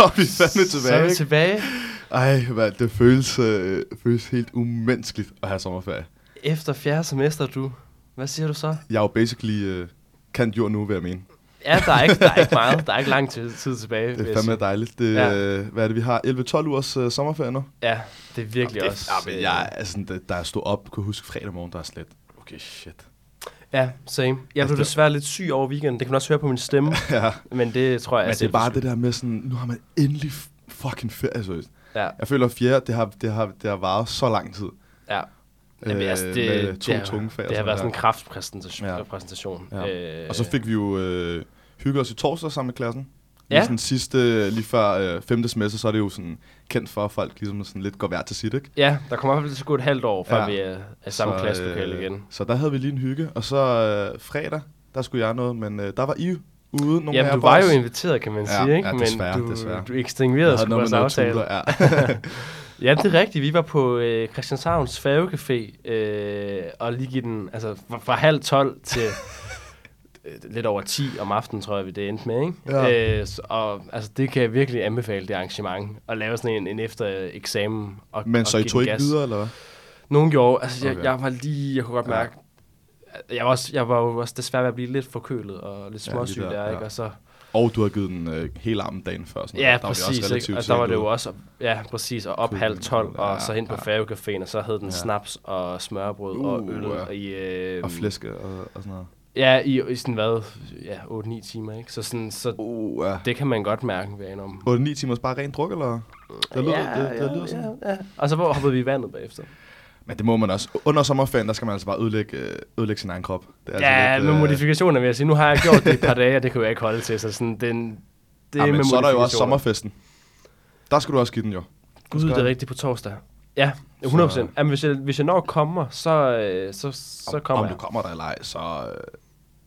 så er vi fandme Så er tilbage. vi tilbage Ej, hvad, det føles, øh, føles helt umenneskeligt at have sommerferie. efter fjerde semester, du. Hvad siger du så? Jeg er jo basically øh, kant jord nu, vil jeg mene. Ja, der er ikke, der er ikke meget. Der er ikke lang tid, tid tilbage. Det er fandme dejligt. Det, Ja. ja. hvad er det, vi har? 11-12 ugers øh, sommerferie nu? Ja, det er virkelig Jamen, også. Det, jamen, jeg, altså, da jeg stod op, kunne huske fredag morgen, der er slet, okay, shit. Ja, same. Jeg blev Altså, desværre lidt syg over weekenden. Det kan man også høre på min stemme, ja. men det tror jeg Men det er bare det der med sådan, nu har man endelig fucking ferie, seriøst. Ja, Jeg føler, at fjerde, det har, det har, det har varet så lang tid. ja. Jamen, altså, det, med to det, tunge fag det har været sådan en kraftpræsentation. Ja. Præsentation. Ja. Og så fik vi jo øh, hygget os i torsdag sammen med klassen. Ja. Lige sådan sidste, lige før øh, femte semester, så er det jo sådan kendt for, at folk ligesom sådan lidt går hver til sit, ikke? Ja, der kommer i hvert fald til at gå et halvt år, før Ja. vi er, er samme Så, klasselokale øh, igen. Så der havde vi lige en hygge. Og så øh, fredag, der skulle jeg noget, men øh, der var I ude. Nogle Jamen, du var jo boys. inviteret, kan man Ja, sige, ikke? ja, desværre, Men du, desværre. du ekstinguerede sgu vores noget aftale. tutor, ja. Ja, det er rigtigt. Vi var på øh, Christianshavns Færgecafé, øh, og lige give den, altså fra, fra halv 12 til øh, lidt over 10 om aftenen, tror jeg, vi det endte med, ikke? Ja. Øh, så, og altså, det kan jeg virkelig anbefale, det arrangement, at lave sådan en, en efter eksamen. Og, Men og så I tog ikke gas. videre, eller hvad? Nogen gjorde, altså jeg, Okay. jeg var lige, jeg kunne godt Ja. mærke, jeg var, også, jeg var jo også desværre ved at blive lidt forkølet og lidt Ja, småsyg lige der, der, ja. ikke? Og så, Og du har givet den øh, hele armen dagen før. Sådan Ja. Der var præcis. også Ikke? relativt Og der var det jo også, ja, præcis, og op halv 12, ja, og så hen på ja. færgecaféen, og så hed den Ja. snaps og smørbrød og Uh, øl. ja. Og, i, øh, Og flæske og, og sådan noget. Ja, i, i sådan hvad, ja, 8-9 timer, ikke? Så, sådan, så Uh, ja. det kan man godt mærke en om. 8-9 timers bare ren druk, eller? Det lyder, ja, det, det ja, lyder sådan. ja, ja. Og så hoppede vi i vandet bagefter. Men det må man også. Under sommerferien, der skal man altså bare ødelægge, øh, ødelægge sin egen krop. Det er Ja, altså lidt, med øh, modifikationer vil jeg sige. Nu har jeg gjort det et par dage, og det kan jeg ikke holde til. Så sådan, den, det Ja, med men så er der jo også sommerfesten. Der skal du også give den jo. Gud, det er rigtigt på torsdag. Ja, 100 Så- Jamen, hvis jeg, hvis jeg når kommer, så, øh, så, så om, kommer om jeg. du kommer der eller ej, så øh,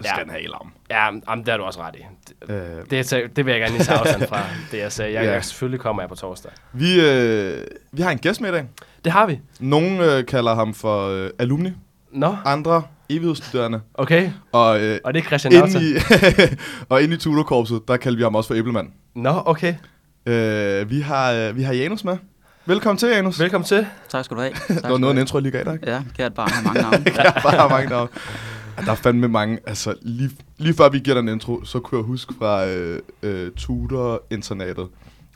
skal Ja. den have om. Ja, jamen, det har du også ret i. Det, Øh, det, det vil jeg gerne lige tage afstand fra, det jeg sagde. Jeg, Ja. jeg, selvfølgelig kommer jeg på torsdag. vi, øh, vi har en gæst med i dag. Det har vi. Nogle øh, kalder ham for øh, alumni, Nå, andre evighedsstuderende. okay. Og, øh, Og det er Christian inde i, og inde i Tudorkorpset, der kalder vi ham også for Æblemand. Nå, okay. Øh, vi, har, øh, vi har Janus med. Velkommen til, Janus. Velkommen til. Tak skal du have. Tak Det var noget af en intro, jeg lige gav dig, ikke? Ja, kært barn har mange navne. Jeg bare mange navne. Ja, der er fandme mange, altså lige, lige før vi giver den intro, så kunne jeg huske fra øh, øh, Tudor-internatet,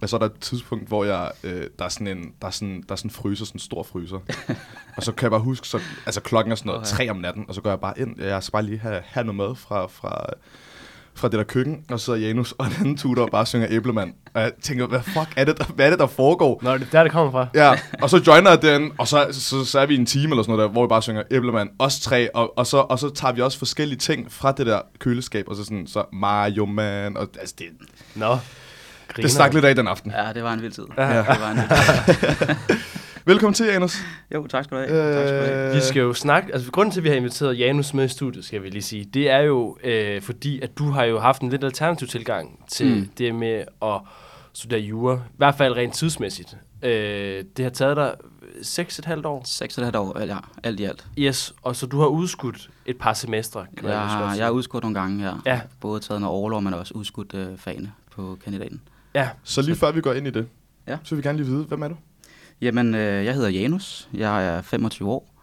og så er der et tidspunkt, hvor jeg, øh, der, er sådan en, der, er sådan, der er sådan en fryser, sådan en stor fryser. og så kan jeg bare huske, så, altså klokken er sådan noget ja. tre om natten, og så går jeg bare ind, jeg skal bare lige have, have noget mad fra, fra, fra det der køkken, og så sidder Janus og den anden tutor og bare synger æblemand. Og jeg tænker, hvad fuck er det, der, hvad er det, der foregår? Nå, det er der, det kommer fra. Ja, og så joiner jeg den, og så, så, så er vi i en time eller sådan noget der, hvor vi bare synger æblemand, os tre, og, og, så, og så tager vi også forskellige ting fra det der køleskab, og så sådan, så Mario Man, og altså det, Nå. det stak lidt af den aften. Ja, det var en vild tid. Ja. Det var en vild tid. Velkommen til, Janus. Jo, tak skal du have. Tak skal du have. Øh, Vi skal jo snakke, altså grunden til, at vi har inviteret Janus med i studiet, skal vi lige sige, det er jo øh, fordi, at du har jo haft en lidt alternativ tilgang til mm. Det med at studere jura. I hvert fald rent tidsmæssigt. Øh, det har taget dig 6,5 år. Seks og et halvt år, ja, alt i alt. Yes, og så du har udskudt et par semestre, kan man Jeg har, sige. jeg har udskudt nogle gange her. Ja. Både taget noget overlov, men også udskudt øh, fagene på kandidaten. Ja, Så lige før vi går ind i det, Ja. så vil vi gerne lige vide, hvem er du? Jamen, øh, jeg hedder Janus. Jeg er 25 år.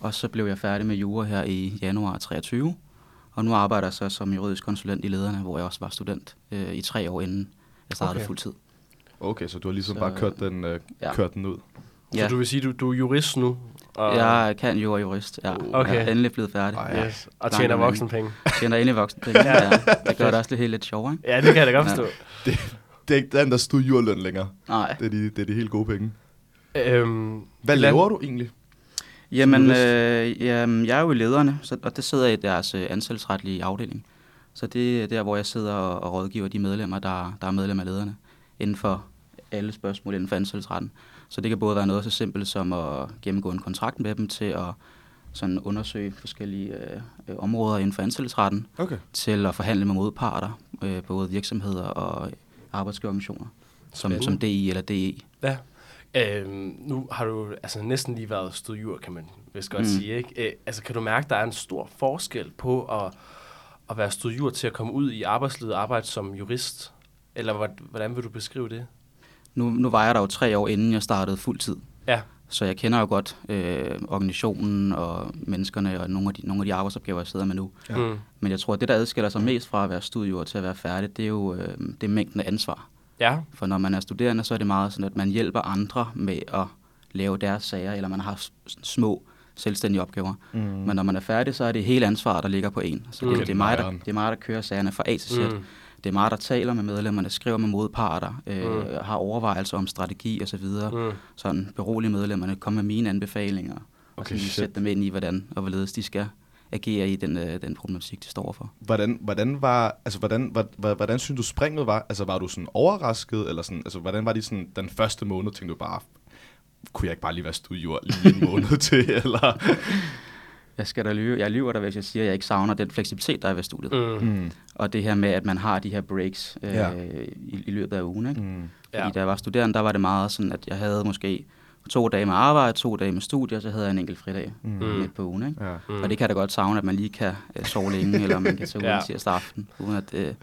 Og så blev jeg færdig med jura her i januar 23. Og nu arbejder jeg så som juridisk konsulent i lederne, hvor jeg også var student øh, i tre år inden jeg startede Okay. fuldtid. Okay, så du har ligesom Så- bare kørt den, øh, Ja. kørt den ud. så du vil sige, du, du er jurist nu? Og, Jeg kan jo og jurist, ja. Okay. Jeg er endelig blevet færdig. Ej, Ja. Yes, og Langt tjener voksenpenge. Tjener endelig voksen penge. Ja. ja. Det gør det også lidt helt lidt sjovere, ikke? Ja, det kan jeg da godt Ja. forstå. Det er ikke den der studieløn længere. Nej. Det er de, det er de helt gode penge. Øhm, Hvad Land- laver du egentlig? Jamen, øh, jamen, jeg er jo i lederne, så, og det sidder i deres øh, ansættelsesretlige afdeling. Så det er der, hvor jeg sidder og, og rådgiver de medlemmer, der, der er medlem af lederne, inden for alle spørgsmål inden for ansættelsesretten. Så det kan både være noget så simpelt som at gennemgå en kontrakt med dem, til at sådan undersøge forskellige øh, øh, områder inden for ansættelsesretten, Okay. til at forhandle med modparter, øh, både virksomheder og arbejdsgiverorganisationer, som, som DI eller DE. Ja. Øhm, nu har du altså næsten lige været studier, kan man vist godt mm. Sige. Ikke? Øh, altså, kan du mærke, der er en stor forskel på at, at være studier til at komme ud i arbejdslivet og arbejde som jurist? Eller hvor- hvordan vil du beskrive det? Nu, nu var jeg der jo tre år, inden jeg startede fuld tid. Ja. Så jeg kender jo godt øh, organisationen og menneskerne og nogle af, de, nogle af de arbejdsopgaver, jeg sidder med nu. Ja. Mm. Men jeg tror, at det, der adskiller sig mest fra at være studiejord til at være færdig, det er jo øh, det er mængden af ansvar. Ja. For når man er studerende, så er det meget sådan, at man hjælper andre med at lave deres sager, eller man har små selvstændige opgaver. Mm. Men når man er færdig, så er det hele ansvar, der ligger på en. Så Mm. det, det, er mig, der, det er mig, der kører sagerne fra A til Z. Mm. Mm. Det er mig, der taler med medlemmerne, skriver med modparter, øh, Mm. har overvejelser om strategi osv. Mm. Mm. Sådan berolige medlemmerne, komme med mine anbefalinger, og Okay, okay, shit. sætte dem ind i, hvordan og hvorledes de skal agere i den, øh, den problematik, de står for. Hvordan, hvordan var, altså hvordan, hvordan, hvordan, synes du springet var? Altså var du sådan overrasket, eller sådan, altså hvordan var det sådan den første måned, tænkte du bare, kunne jeg ikke bare lige være studiejord lige en måned til, eller? Jeg skal da lyve. Jeg lyver der, hvis jeg siger, at jeg ikke savner den fleksibilitet, der er ved studiet. Mm. Mm. Og det her med, at man har de her breaks øh, Ja. i, i løbet af ugen. Ikke? Mm. Fordi Ja. da jeg var studerende, der var det meget sådan, at jeg havde måske to dage med arbejde, to dage med studier, og så havde jeg en enkelt fridag Mm. mm. midt på ugen. Ikke? Ja. Mm. Og det kan da godt savne, at man lige kan øh, sove længe, eller man kan tage ud Ja. tirsdag aften, uden at øh, det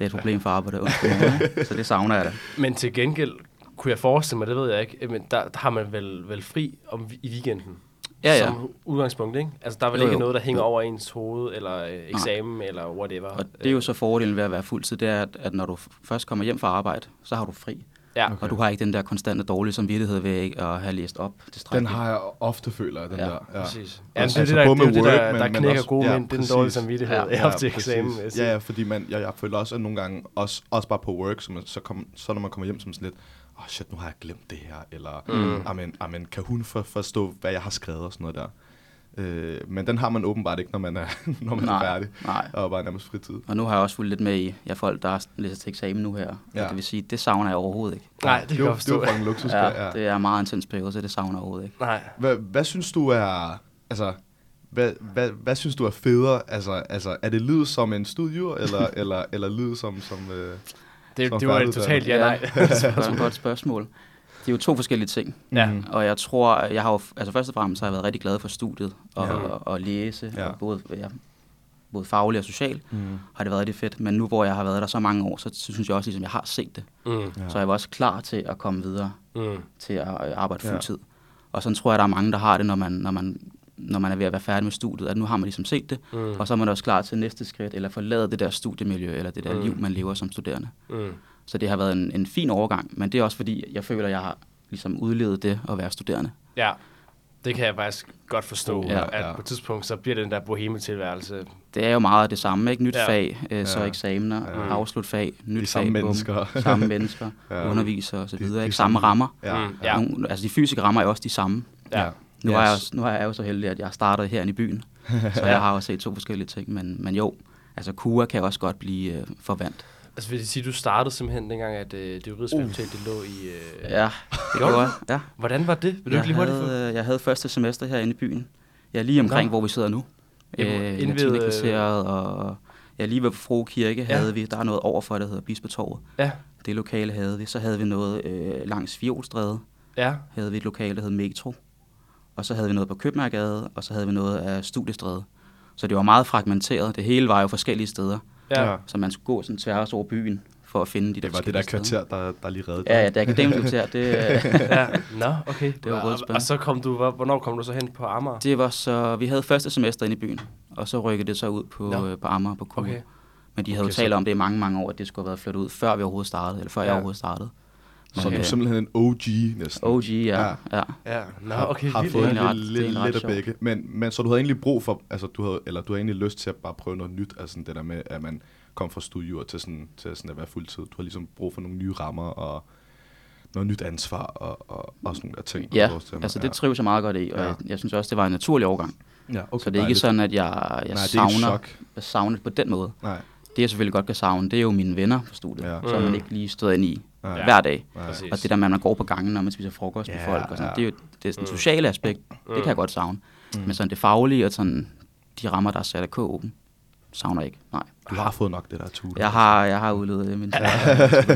er et problem for arbejde onsdag morgen. ikke? Så det savner jeg da. Men til gengæld kunne jeg forestille mig, det ved jeg ikke, men der, der har man vel, vel fri om, i weekenden? Ja, ja. Som udgangspunkt, ikke? Altså, der er vel Jo, ikke jo. noget, der hænger over ens hoved, eller øh, eksamen, eller whatever. Og det er jo så fordelen ved at være fuldtid, det er, at, at når du først kommer hjem fra arbejde, så har du fri. Ja, Okay. Og du har ikke den der konstante dårlige samvittighed ved ikke at have læst op Den har jeg ofte føler, jeg, den Ja, der. Ja. præcis. Ja, Ja, det er altså det, der, det, er med jo det, der, der men- men knækker også- gode ja, mænd. Det er den dårlige samvittighed Ja, ja, til eksamen. Ja, ja, fordi man, jeg, jeg føler også, at nogle gange, også, også bare på work, så, man, så, kom, så når man kommer hjem som sådan lidt, åh oh, shit, nu har jeg glemt det her, eller, mm. amen, amen, kan hun for, forstå, hvad jeg har skrevet og sådan noget der. Øh, men den har man åbenbart ikke, når man er, når man er Nej, færdig, nej. og bare nærmest fritid. Og nu har jeg også fulgt lidt med i, jeg folk, der læser til eksamen nu her. Ja. Ja. Det vil sige, det savner jeg overhovedet ikke. Nej, det kan det, jeg er jo- godt det er jo forstå. fucking luksus. Ja, Ja, det er en meget intens periode, så det savner jeg overhovedet ikke. Nej. Hvad, hvad synes du er, altså, hvad, hvad, hvad synes du er federe? Altså, altså er det lyd som en studio, eller, eller, eller lyd som, som øh, Det, Som det var et totalt ja-nej. det er et godt spørgsmål. Det er jo to forskellige ting. Ja. Og jeg tror, jeg har jo, altså først og fremmest har jeg været rigtig glad for studiet og, Ja. ja. og, og læse, Ja. ja. og både, ja, både fagligt og socialt Mm. har det været rigtig fedt. Men nu hvor jeg har været der så mange år, så synes jeg også, at jeg har set det. Mm. Ja. Så jeg var også klar til at komme videre Mm. til at arbejde Ja. fuldtid. Og sådan tror jeg, der er mange, der har det, når man, når man, når man er ved at være færdig med studiet, at nu har man ligesom set det, Mm. og så er man også klar til næste skridt, eller forlade det der studiemiljø, eller det der Mm. liv, man lever som studerende. Mm. Så det har været en, en fin overgang, men det er også fordi, jeg føler, at jeg har ligesom udlevet det at være studerende. Ja, det kan jeg faktisk godt forstå, Ja, at ja. på et tidspunkt, så bliver det den der boheme-tilværelse. Det er jo meget det samme, ikke? Nyt Ja. ja. fag, øh, så Ja. eksamener, Ja. ja. afslut fag, nyt De fag, samme bum. mennesker. samme mennesker, Ja. ja. undervisere osv. De- de Ikke? samme- Samme rammer. Ja, Mm, ja. ja. Nogle, altså de fysiske rammer er også de samme. Ja. Nu, Yes. er jeg, også- nu er jeg jo så heldig, at jeg startede herinde i byen, så jeg har også set to forskellige ting. Men, men jo, altså KUA kan også godt blive øh, forvandt. Altså vil det sige, du startede simpelthen dengang, at øh, det juridiske Uh. fakultet det lå i... Øh... Ja, det Gjorde jeg. Ja. Hvordan var det? Vil du Jeg lige havde, øh, jeg havde første semester herinde i byen. Jeg er lige omkring, Nå. hvor vi sidder nu. Øh, inde ved, øh, og ja, lige ved Fro Kirke Ja. havde vi. Der er noget overfor, der hedder Bispetorvet. Ja, Det lokale havde vi. Så havde vi noget øh, langs Fjolstræde. ja. Havde vi et lokale, der hed Metro. Og så havde vi noget på Købmagergade, og så havde vi noget af Studiestræde. Så det var meget fragmenteret. Det hele var jo forskellige steder. Ja. Så man skulle gå sådan tværs over byen for at finde de der Det var det der steder. kvarter, der, der lige reddede Ja, ja, det akademiske kvarter, det, øh, ja. Nå, okay. Det var og, rødspænd. og så kom du, hvor- hvornår kom du så hen på Amager? det var så, vi havde første semester inde i byen, og så rykkede det så ud på, Nå. øh, på Amager på KU. Okay. Men de havde Okay, jo talt så- om det i mange, mange år, at det skulle have været flyttet ud, før vi overhovedet startede, eller før Ja. jeg overhovedet startede. Så Men, du er simpelthen en OG næsten. OG, ja. Ja. ja. ja. Ja, nå, har, okay. har vildt. fået Det en lille, ret lidt af begge. Men, men så du havde egentlig brug for, altså du havde, eller du havde egentlig lyst til at bare prøve noget nyt, altså sådan det der med, at man kom fra studier til sådan, til sådan at være fuldtid. Du har ligesom brug for nogle nye rammer og noget nyt ansvar og, og, og sådan nogle der ting. Ja, altså det trives jeg meget godt i, og Ja. jeg, jeg synes også, det var en naturlig overgang. ja, okay, Så det er ikke dejligt. sådan, at jeg, jeg Nej, er ikke savner, jeg savner det på den måde. Nej, Det jeg selvfølgelig godt kan savne, det er jo mine venner på studiet, Ja. som man Mm. ikke lige støder ind i Ja. hver dag. Præcis. Og det der med, at man går på gangen, når man spiser frokost med Ja, folk, og sådan, ja. det er jo det er sådan Mm. sociale aspekt, det kan jeg godt savne. Mm. Men sådan det faglige og sådan de rammer, der er sat af KU'en, savner jeg ikke. Nej. Du har fået nok det der tutor. Jeg har, jeg har udlevet det, men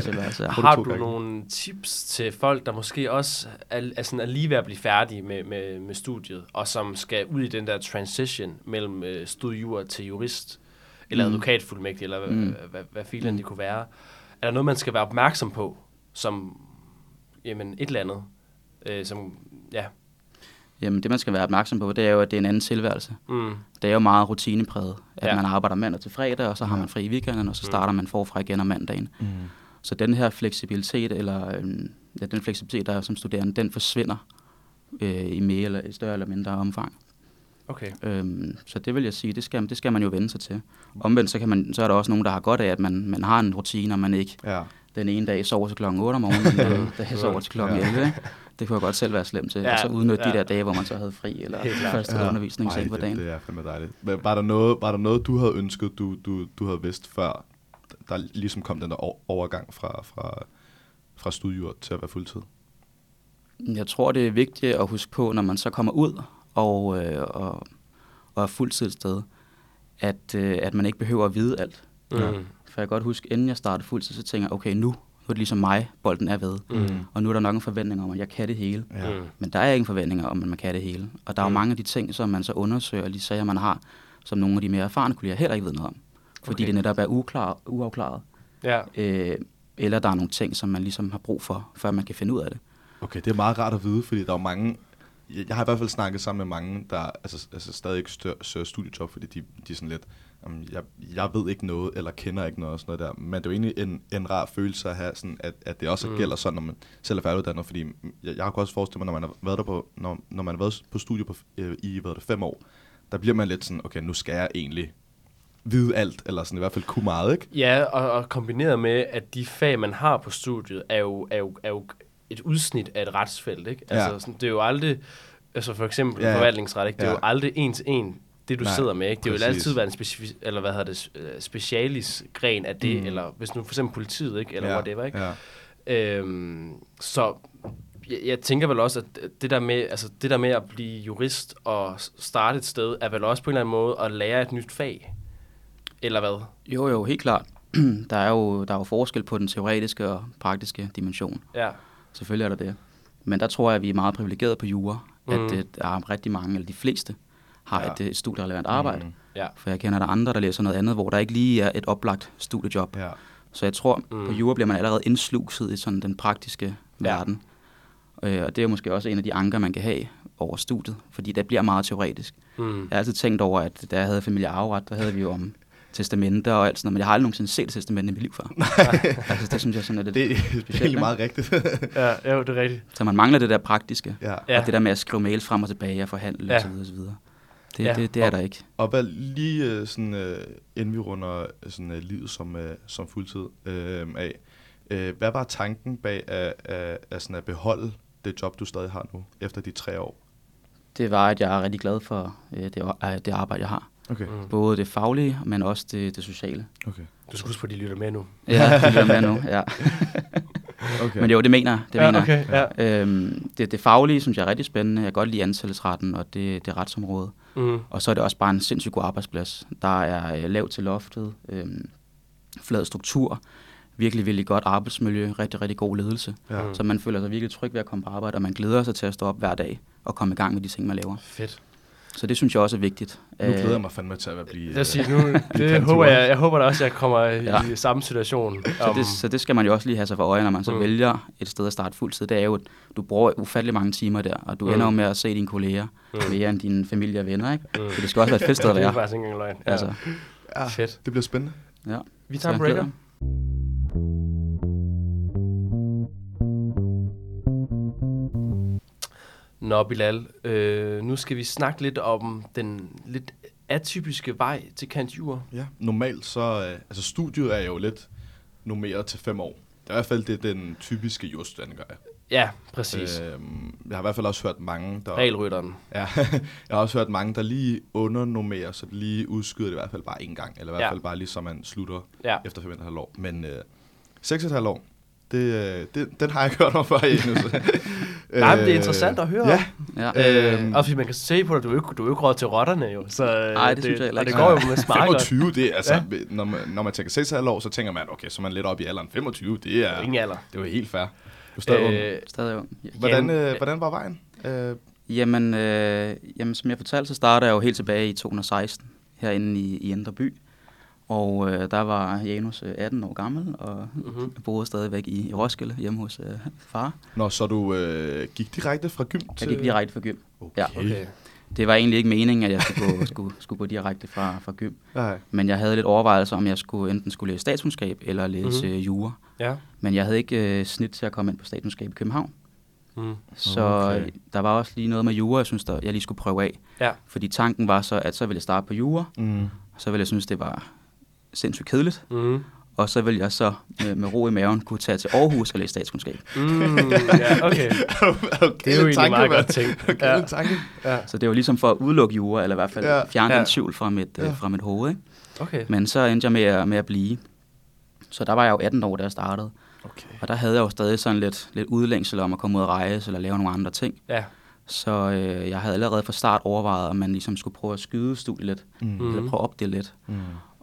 tilværelse. Har du nogle tips til folk, der måske også er, er, sådan, er lige ved at blive færdige med, med, med studiet, og som skal ud i den der transition mellem øh, studiejur til jurist, eller Mm. advokatfuldmægtig, eller hvad, Mm. mm. hvad, hvad, hvad filen Mm. det kunne være. Er der noget, man skal være opmærksom på, som jamen, et eller andet? Øh, som, ja. Jamen, det man skal være opmærksom på, det er jo, at det er en anden tilværelse. Mm. Det er jo meget rutinepræget, at Ja. man arbejder mandag til fredag, og så har man fri i weekenden, og så starter man forfra igen om mandagen. Mm. Så den her fleksibilitet, eller øhm, ja, den fleksibilitet, der er som studerende, den forsvinder øh, i mere eller i større eller mindre omfang. Okay. Øhm, så det vil jeg sige, det skal, det skal man jo vende sig til. Omvendt så, kan man, så er der også nogen, der har godt af, at man, man har en rutine, og man ikke Ja. den ene dag sover til klokken 8 om morgenen, og den anden dag sover til klokken Ja. 11. Ikke? Det kunne jeg godt selv være slemt til. Ja, og så udnytte ja. de der dage, hvor man så havde fri, eller første ja. undervisning sent på det, dagen. det er fandme dejligt. Men var der noget, var der noget du havde ønsket, du, du, du havde vidst før, der ligesom kom den der overgang fra, fra, fra studier til at være fuldtid? Jeg tror, det er vigtigt at huske på, når man så kommer ud og, øh, og, og er fuldtid et sted, at, øh, at man ikke behøver at vide alt. Mm. For jeg kan godt huske, inden jeg startede fuldtid, så tænker jeg, okay, nu, nu er det ligesom mig, bolden er ved. Mm. Og nu er der nok en forventning om, at jeg kan det hele. Ja. Mm. Men der er ikke forventninger om, at man kan det hele. Og der er jo Mm. mange af de ting, som man så undersøger, de sager, man har, som nogle af de mere erfarne kolleger heller ikke ved noget om. Fordi Okay. det netop er uklar, uafklaret. Ja. Øh, eller der er nogle ting, som man ligesom har brug for, før man kan finde ud af det. Okay, det er meget rart at vide, fordi der er mange... Jeg jeg har i hvert fald snakket sammen med mange, der altså, altså stadig ikke søger studiejob, fordi de, de er sådan lidt, um, jeg, jeg ved ikke noget, eller kender ikke noget og sådan noget der. Men det er jo egentlig en, en rar følelse at have, sådan, at, at det også Mm. mm. gælder sådan, når man selv er færdiguddannet, fordi jeg, jeg har også forestille mig, når man har været der på, når, når man har været på studie på, øh, i hvad det, fem år, der bliver man lidt sådan, okay, nu skal jeg egentlig vide alt, eller sådan i hvert fald kunne meget, ikke? Ja, og, og kombineret med, at de fag, man har på studiet, er jo, er jo, er jo et udsnit af et retsfelt, ikke? Altså, Ja. sådan, det er jo aldrig, altså for eksempel Ja, forvaltningsret, ikke? Det er Ja. jo aldrig en til en, det du Nej, sidder med, ikke? Det vil præcis. altid være en specifik, eller hvad hedder det, øh, specialis-gren af det, Mm. eller hvis nu for eksempel politiet, ikke? Eller ja, whatever, ikke? Ja. Øhm, så jeg, jeg tænker vel også, at det der, med, altså det der med at blive jurist og starte et sted, er vel også på en eller anden måde at lære et nyt fag. Eller hvad? Jo, jo, helt klart. der, er jo, der er jo forskel på den teoretiske og praktiske dimension. Ja. Selvfølgelig er der det. Men der tror jeg, at vi er meget privilegerede på jura, mm. At øh, der er rigtig mange, eller de fleste, har Ja. ja. et, øh, studierelevant arbejde. Mm. Ja. For jeg kender der andre, der læser noget andet, hvor der ikke lige er et oplagt studiejob. Ja. Så jeg tror, Mm. på jura bliver man allerede indsluset i sådan den praktiske ja. verden. Øh, og det er måske også en af de anker, man kan have over studiet, fordi det bliver meget teoretisk. Mm. Jeg har altid tænkt over, at da jeg havde familiearveret, der havde vi jo om testamenter og alt sådan noget, men jeg har aldrig nogensinde set et testament i mit liv før. altså, det synes jeg sådan er lidt... Det, det er egentlig ikke? meget rigtigt. Ja, jo, det er rigtigt. Så man mangler det der praktiske, ja. Og det der med at skrive mails frem og tilbage og forhandle Ja. osv. osv. Det, Ja. det, det er der ikke. Og hvad lige øh, sådan, øh, inden vi runder sådan, øh, livet som, øh, som fuldtid øh, af, øh, hvad var tanken bag at, at, at, sådan at beholde det job, du stadig har nu, efter de tre år? Det var, at jeg er rigtig glad for øh, det, øh, det arbejde, jeg har. Okay. Mm. Både det faglige, men også det, det sociale. okay. Du skal huske på, at de lytter med nu. Ja, det er med nu, ja. okay. Men jo, det mener jeg. Det ja, mener jeg. okay, ja. Øhm, det, det faglige synes jeg er rigtig spændende. Jeg kan godt lide ansættelsesretten og det, det retsområde. Mm. Og så er det også bare en sindssygt god arbejdsplads. Der er øh, lavt til loftet, øh, flad struktur, virkelig, virkelig godt arbejdsmiljø, rigtig, rigtig god ledelse. Ja. Så man føler sig virkelig tryg ved at komme på arbejde, og man glæder sig til at stå op hver dag og komme i gang med de ting, man laver. Fedt. Så det synes jeg også er vigtigt. Nu glæder jeg mig fandme til at blive... Jeg, øh, siger, nu, det håber jeg, jeg håber da også, at jeg kommer i Ja. samme situation. Så det, så det skal man jo også lige have sig for øje, når man så Mm. vælger et sted at starte fuldtid. Det er jo, at du bruger ufattelig mange timer der, og du Mm. ender jo med at se dine kolleger Mm. mere end dine familie og venner, ikke? Mm. Så det skal også være et fedt sted at det er være. faktisk ikke engang løgn. Ja. Altså, ja, Fedt. det bliver spændende. ja. Vi tager breaker. Nå, Bilal, øh, nu skal vi snakke lidt om den lidt atypiske vej til Kant Jur. Ja. Normalt så... Øh, altså studiet er jo lidt normeret til fem år. Det er i hvert fald det, den typiske jurstudent gør. Ja, præcis. Øh, jeg har i hvert fald også hørt mange, der... Regelrytteren. Ja, jeg har også hørt mange, der lige undernormerer, så de lige udskyder det i hvert fald bare en gang. Eller i hvert Ja. fald bare lige, så man slutter Ja. efter 5,5 år. Men øh, 6,5 år, det, øh, det, den har jeg ikke hørt om før endnu. Så. Nej, men det er interessant at høre Ja, Ja. Øh, Øhm. også fordi man kan se på dig, du er ikke, du er ikke råd til rotterne jo. Så, øh, Ej, det synes jeg heller Og det ikke. går jo med smart. 25, det er altså, Ja. når, man, når man tænker 6,5 år, så tænker man, okay, så er man lidt op i alderen. 25, det er, Ingen alder. det er jo helt fair. Du er stadig ung. Øh, Stadig ung. Hvordan, jamen, øh, øh, hvordan var vejen? Øh, Jamen, øh, jamen, som jeg fortalte, så startede jeg jo helt tilbage i 2016 herinde i, i Indre By. Og øh, der var Janus øh, 18 år gammel, og Mhm. boede stadigvæk i, i Roskilde hjemme hos øh, far. Nå, så du øh, gik direkte fra gym til... Jeg gik direkte fra gym. Okay. Ja. Okay. Det var egentlig ikke meningen, at jeg skulle gå, skulle, skulle gå direkte fra, fra gym. Nej. Men jeg havde lidt overvejelser, om jeg skulle enten skulle læse statskundskab eller læse Mhm. mm-hmm. jura. Ja. Men jeg havde ikke øh, snit til at komme ind på statskundskab i København. Mm. Så Okay. okay. der var også lige noget med jura, jeg synes, der, jeg lige skulle prøve af. Ja. Fordi tanken var så, at så ville jeg starte på jura, Mm. og så ville jeg synes, det var sindssygt kedeligt. Mm. Og så ville jeg så med, med ro i maven kunne tage til Aarhus og læse statskundskab. Mm. Ja, okay. okay, Det er jo egentlig meget godt tænkt. Okay, Ja. tanke. Ja. Så det var ligesom for at udelukke jura, eller i hvert fald Ja. fjerne Ja. den tvivl fra mit, Ja. ja. fra mit hoved. Ikke? Okay. Men så endte jeg med at, med at blive. Så der var jeg jo 18 år, da jeg startede. Okay. Og der havde jeg jo stadig sådan lidt, lidt udlængsel om at komme ud og rejse eller lave nogle andre ting. Ja. Så øh, jeg havde allerede fra start overvejet, om man ligesom skulle prøve at skyde studiet lidt, mm. eller prøve at opdele lidt. Mm.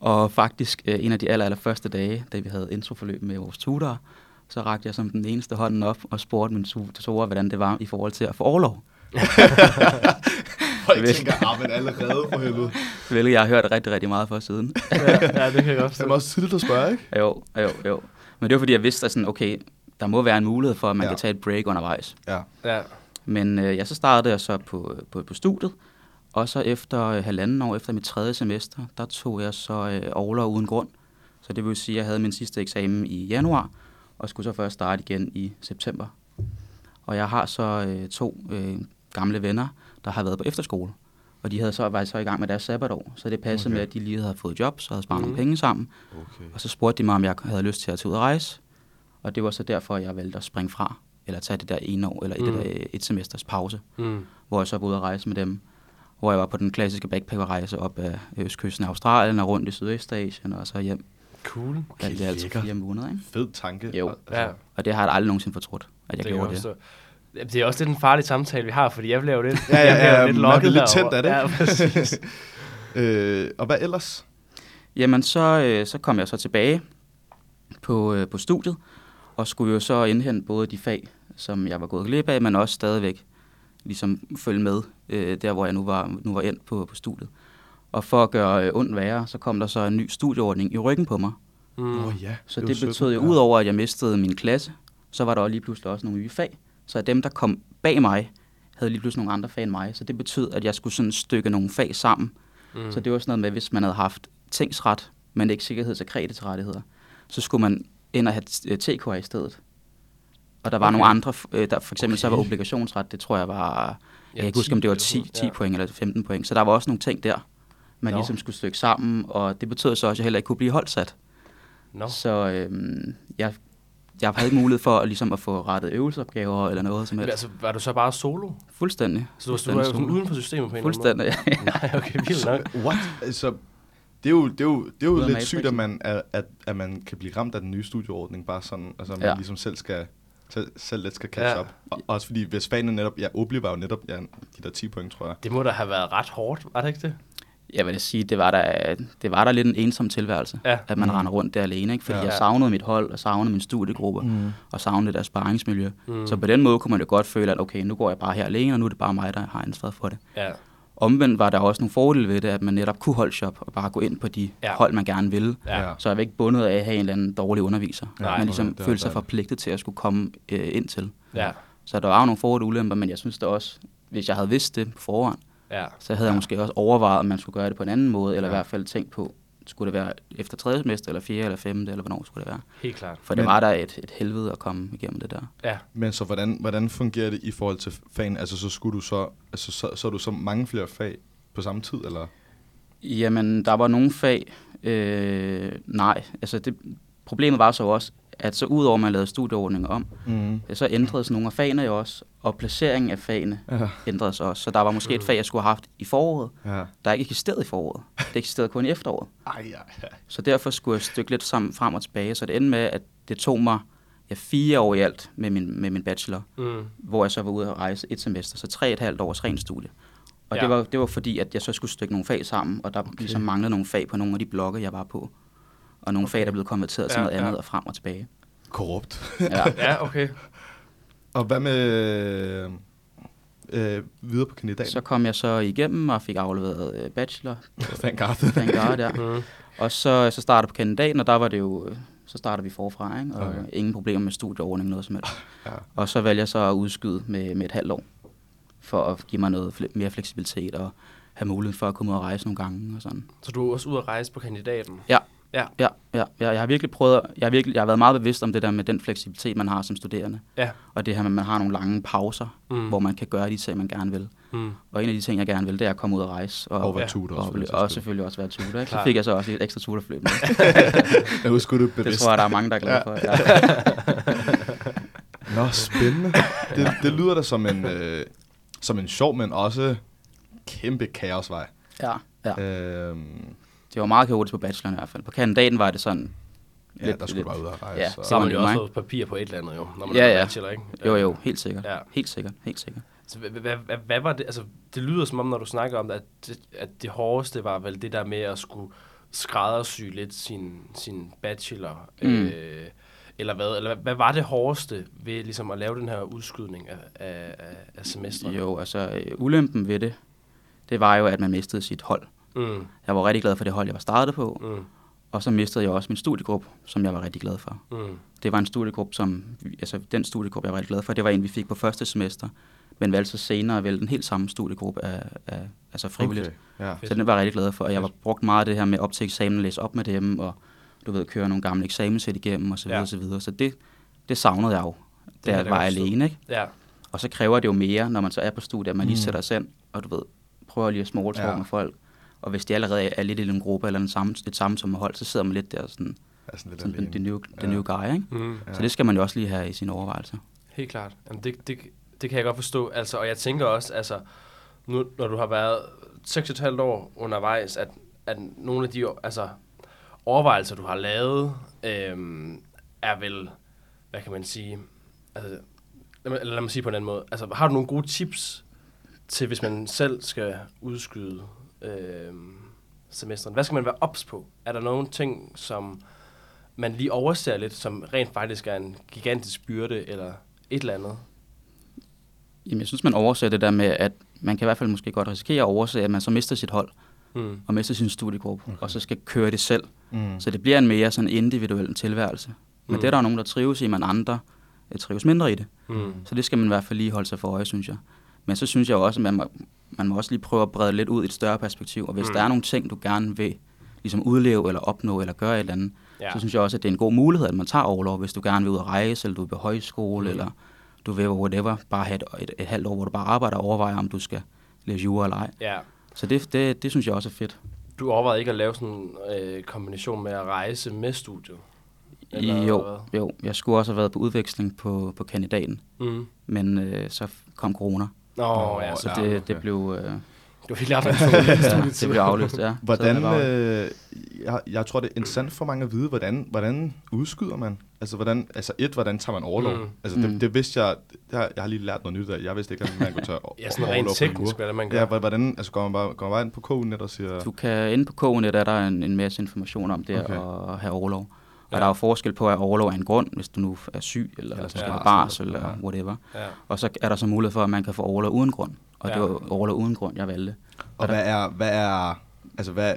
Og faktisk øh, en af de aller, aller første dage, da vi havde introforløb med vores tutor, så rakte jeg som den eneste hånden op og spurgte min tutor, hvordan det var i forhold til at få overlov. Folk tænker, ah, men allerede for helvede. Hvilket jeg har hørt rigtig, rigtig meget for siden. ja, ja, det kan jeg godt Det er også tidligt at spørge, ikke? jo, jo, jo. Men det var fordi, jeg vidste, at sådan, okay, der må være en mulighed for, at man Ja. kan tage et break undervejs. Ja. Ja. Men øh, ja, så startede jeg så på, på, på studiet, og så efter øh, halvanden år, efter mit tredje semester, der tog jeg så øh, overlov uden grund. Så det vil sige, at jeg havde min sidste eksamen i januar, og skulle så først starte igen i september. Og jeg har så øh, to øh, gamle venner, der har været på efterskole. Og de havde så været så i gang med deres sabbatår, så det passede Okay. med, at de lige havde fået job, så havde sparet mm. Nogle penge sammen. Okay. Og så spurgte de mig, om jeg havde lyst til at tage ud og rejse. Og det var så derfor, jeg valgte at springe fra, eller tage det der ene år, eller mm. Der øh, et semesters pause Mm. hvor jeg så var ude at rejse med dem. Hvor jeg var på den klassiske backpackerrejse op af østkysten af Australien og rundt i Sydøstasien og så hjem. Cool. Okay, det er altså fire måneder, ikke? Fed tanke. Jo. Altså, Ja. Og det har jeg aldrig nogensinde fortrudt, at jeg det gjorde det. Jamen, Det er også lidt en farlig samtale, vi har, fordi jeg bliver jo lidt, Ja, ja, ja, jo lidt man lokket lidt tændt af det, Ja, præcis. Øh, og hvad ellers? Jamen, så, øh, så kom jeg så tilbage på, øh, på studiet, og skulle jo så indhente både de fag, som jeg var gået glip af, men også stadigvæk ligesom følge med, øh, der hvor jeg nu var, nu var endt på, på studiet. Og for at gøre øh, ondt værre, så kom der så en ny studieordning i ryggen på mig, Mm. Åh ja. Så det, jo betød jo, udover at jeg mistede min klasse, så var der også lige pludselig også nogle nye fag. Så dem, der kom bag mig, havde lige pludselig nogle andre fag end mig. Så det betød, at jeg skulle sådan stykke nogle fag sammen. Mm. Så det var sådan noget med, hvis man havde haft tingsret, men ikke sikkerheds- og kreditrettigheder, så skulle man ind og have TK i stedet. Og der var Okay. nogle andre, øh, der for eksempel okay. så var obligationsret, det tror jeg var, jeg Ja, kan ikke huske, om 10 det var eller 10, sådan 10 noget. point eller 15 point. Så der var også nogle ting der, man Nå. ligesom skulle stykke sammen, og det betød så også, at jeg heller ikke kunne blive holdsat. Nå. Så øhm, jeg, jeg havde ikke mulighed for at, ligesom at få rettet øvelsesopgaver eller noget som Men helst. altså, var du så bare solo? Fuldstændig. Så du, du var uden for systemet på en eller anden Fuldstændig. måde? Nej, okay, vildt nok. What? Altså, det er jo, det er jo, det er jo lidt sygt, at man, at, at, at man kan blive ramt af den nye studieordning, bare sådan, altså man ja. Ja. ligesom selv skal, selv, selv lidt skal catch Ja. up. Og, også fordi, hvis fagene netop, ja, Obli var jo netop, ja, de der 10 point, tror jeg. Det må da have været ret hårdt, var det ikke det? Jeg vil sige, det var der, det var der lidt en ensom tilværelse, Ja. at man Mm. render rundt der alene, ikke? fordi Ja. jeg savnede mit hold, og savnede min studiegruppe, mm. og savnede deres sparringsmiljø. Mm. Så på den måde kunne man jo godt føle, at okay, nu går jeg bare her alene, og nu er det bare mig, der har ansvaret for det. Ja. Omvendt var der også nogle fordele ved det, at man netop kunne holde shop og bare gå ind på de Ja. ja. hold, man gerne ville. Ja. Så jeg var ikke bundet af at have en eller anden dårlig underviser. Nej, man ligesom følte sig forpligtet til at skulle komme øh, ind til. Ja. Så der var jo nogle fordele og ulemper, men jeg synes da også, hvis jeg havde vidst det på forhånd, Ja. så havde jeg måske også overvejet, om man skulle gøre det på en anden måde, eller Ja. i hvert fald tænkt på, skulle det være efter tredje semester, eller fjerde, eller femte, eller hvornår skulle det være. Helt klart. For det Men- var der et, et helvede at komme igennem det der. Ja. Men så hvordan, hvordan fungerer det i forhold til fagene? Altså, så skulle du så, altså, så, så er du så mange flere fag på samme tid, eller? Jamen, der var nogle fag, øh, nej, altså det, problemet var så også, at så udover at man lavede studieordninger om, Mm. så ændredes nogle af fagene jo også, og placeringen af fagene Ja. ændredes også. Så der var måske et fag, jeg skulle have haft i foråret, Ja. der ikke eksisterede i foråret. Det eksisterede kun i efteråret. Ej, ja, ja. Så derfor skulle jeg stykke lidt sammen, frem og tilbage, så det endte med, at det tog mig ja, fire år i alt med min, med min bachelor, Mm. hvor jeg så var ude at rejse et semester, så tre et halvt års ren studie. Og Ja. det, var, det var fordi, at jeg så skulle stykke nogle fag sammen, og der okay. ligesom manglede nogle fag på nogle af de blogge, jeg var på. Og nogle okay. fag, der blev konverteret til Ja, noget ja. andet og frem og tilbage. Korrupt. Ja. Ja, okay. Og hvad med... øh, videre på kandidaten? Så kom jeg så igennem og fik afleveret øh, bachelor. Thank God. Thank God, ja. Mm. Og så, så startede på kandidaten, og der var det jo, øh, så starter vi forfra, ikke? og Okay. ingen problemer med studieordning, noget som helst. Ja. Og så valgte jeg så at udskyde med, med et halvt år, for at give mig noget fle- mere fleksibilitet og have mulighed for at komme ud og rejse nogle gange og sådan. Så du er også ude at rejse på kandidaten? Ja. Ja. Ja, ja, ja, jeg har virkelig prøvet, jeg har, virkelig, jeg har været meget bevidst om det der med den fleksibilitet, man har som studerende. Ja. Og det her med, at man har nogle lange pauser, Mm. hvor man kan gøre de ting, man gerne vil. Mm. Og en af de ting, jeg gerne vil, det er at komme ud og rejse. Og, Og være Ja. tutor og, også. og, og selvfølgelig også være tutor. Ikke? Så fik jeg så også et ekstra tutorforløb. med. Jeg husker det Det bevidst. tror jeg, der er mange, der er glade for. Ja. Nå, spændende. Det, det lyder da som en, øh, som en sjov, men også kæmpe kaosvej. ja, ja. Øhm, Det var meget kaotisk på bacheloren i hvert fald. På kandidaten var det sådan... ja, Lidt- der skulle lidt- bare ud og rejse. Ja, og- Så har man jo også fået papir på et eller andet, jo, når man Ja, er ja. bachelor, ikke? Jo, jo, helt sikkert. Ja. Helt sikkert, helt sikkert. Så hvad, hvad, hvad, hvad var det? Altså, det lyder som om, når du snakker om det, at det, at det hårdeste var vel det der med at skulle skræddersy lidt sin, sin bachelor. Mm. Øh, eller hvad? Eller hvad, hvad var det hårdeste ved ligesom at lave den her udskydning af, af, af, af semestret? Jo, altså øh, ulempen ved det, det var jo, at man mistede sit hold. Mm, Jeg var rigtig glad for det hold, jeg var startet på. mm, Og så mistede jeg også min studiegruppe, som jeg var rigtig glad for. mm. Det var en studiegruppe, som, altså den studiegruppe, jeg var rigtig glad for, det var en, vi fik på første semester, men valgte så senere at vælge den helt samme studiegruppe af, af altså frivilligt. Okay. Ja. Så den var jeg rigtig glad for, og jeg var brugt meget af det her med op til eksamen, læse op med dem, og du ved, køre nogle gamle eksamenssæt igennem, og så videre, Ja. videre. Så det, det savnede jeg jo, da jeg var alene, ikke? Ja, Og så kræver det jo mere, når man så er på studiet, at man lige Mm. sætter sig ind, og du ved, prøver lige at small talk Ja. ja. med folk. Og hvis de allerede er lidt i en gruppe, eller en samme, et samme som hold, så sidder man lidt der sådan, er sådan lidt sådan alene. the, new, the Ja. new guy, ikke? mm. Ja. Så det skal man jo også lige have i sine overvejelser. Helt klart. Jamen, det, det, det kan jeg godt forstå. Altså, og jeg tænker også, altså, nu, når du har været 6,5 år undervejs, at, at nogle af de altså, overvejelser, du har lavet, øhm, er vel, hvad kan man sige, altså, lad mig, lad mig sige på en anden måde, altså, har du nogle gode tips til, hvis man selv skal udskyde øhm, semesteren? Hvad skal man være ops på? Er der nogle ting, som man lige overser lidt, som rent faktisk er en gigantisk byrde, eller et eller andet? Jamen, jeg synes, man overser det der med, at man kan i hvert fald måske godt risikere at overse, at man så mister sit hold, Mm. og mister sin studiegruppe, okay. og så skal køre det selv. Mm. Så det bliver en mere sådan individuel tilværelse. Men Mm. det er der nogen, der trives i, men andre øh, trives mindre i det. Mm. Så det skal man i hvert fald lige holde sig for øje, synes jeg. Men så synes jeg også, at man må, man må også lige prøve at brede lidt ud i et større perspektiv. Og hvis Mm. der er nogle ting, du gerne vil ligesom udleve eller opnå eller gøre et eller andet, Ja. så synes jeg også, at det er en god mulighed, at man tager overlov, hvis du gerne vil ud at rejse, eller du vil på højskole, mm. eller du vil whatever, bare have et, et, et halvt år, hvor du bare arbejder og overvejer, om du skal læse jura eller ej. ja. Så det, det, det synes jeg også er fedt. Du overvejede ikke at lave sådan en øh, kombination med at rejse med studiet? Eller jo, hvad? jo, jeg skulle også have været på udveksling på, på kandidaten, Mm. men øh, så kom corona, Nå, Nå, ja, så Ja, det, okay. det blev... Øh, du har helt haft ja, det blev aflyst, ja. Hvordan, det var- øh, jeg, jeg tror, det er interessant for mange at vide, hvordan, hvordan udskyder man? Altså, hvordan, altså et, hvordan tager man overlov? Mm. Altså, det, Mm. det vidste jeg, det har, jeg har lige lært noget nyt af. Jeg vidste ikke, at man kunne tage Ja, sådan overlov rent teknisk, hvad man gør. Ja, hvor- hvordan, altså går man bare, går man bare ind på KU-net og siger... Du kan, inde på KNet er der en, en masse information om det okay. at have overlov. Og Ja. ja. der er jo forskel på at overlov af en grund, hvis du nu er syg, eller, Eller eller skal ja, have barsel, ja. eller whatever. Ja. Og så er der så mulighed for, at man kan få overlov uden grund. Og Ja. ja. det var overlov uden grund, jeg valgte. Og hvad er, hvad er, altså hvad,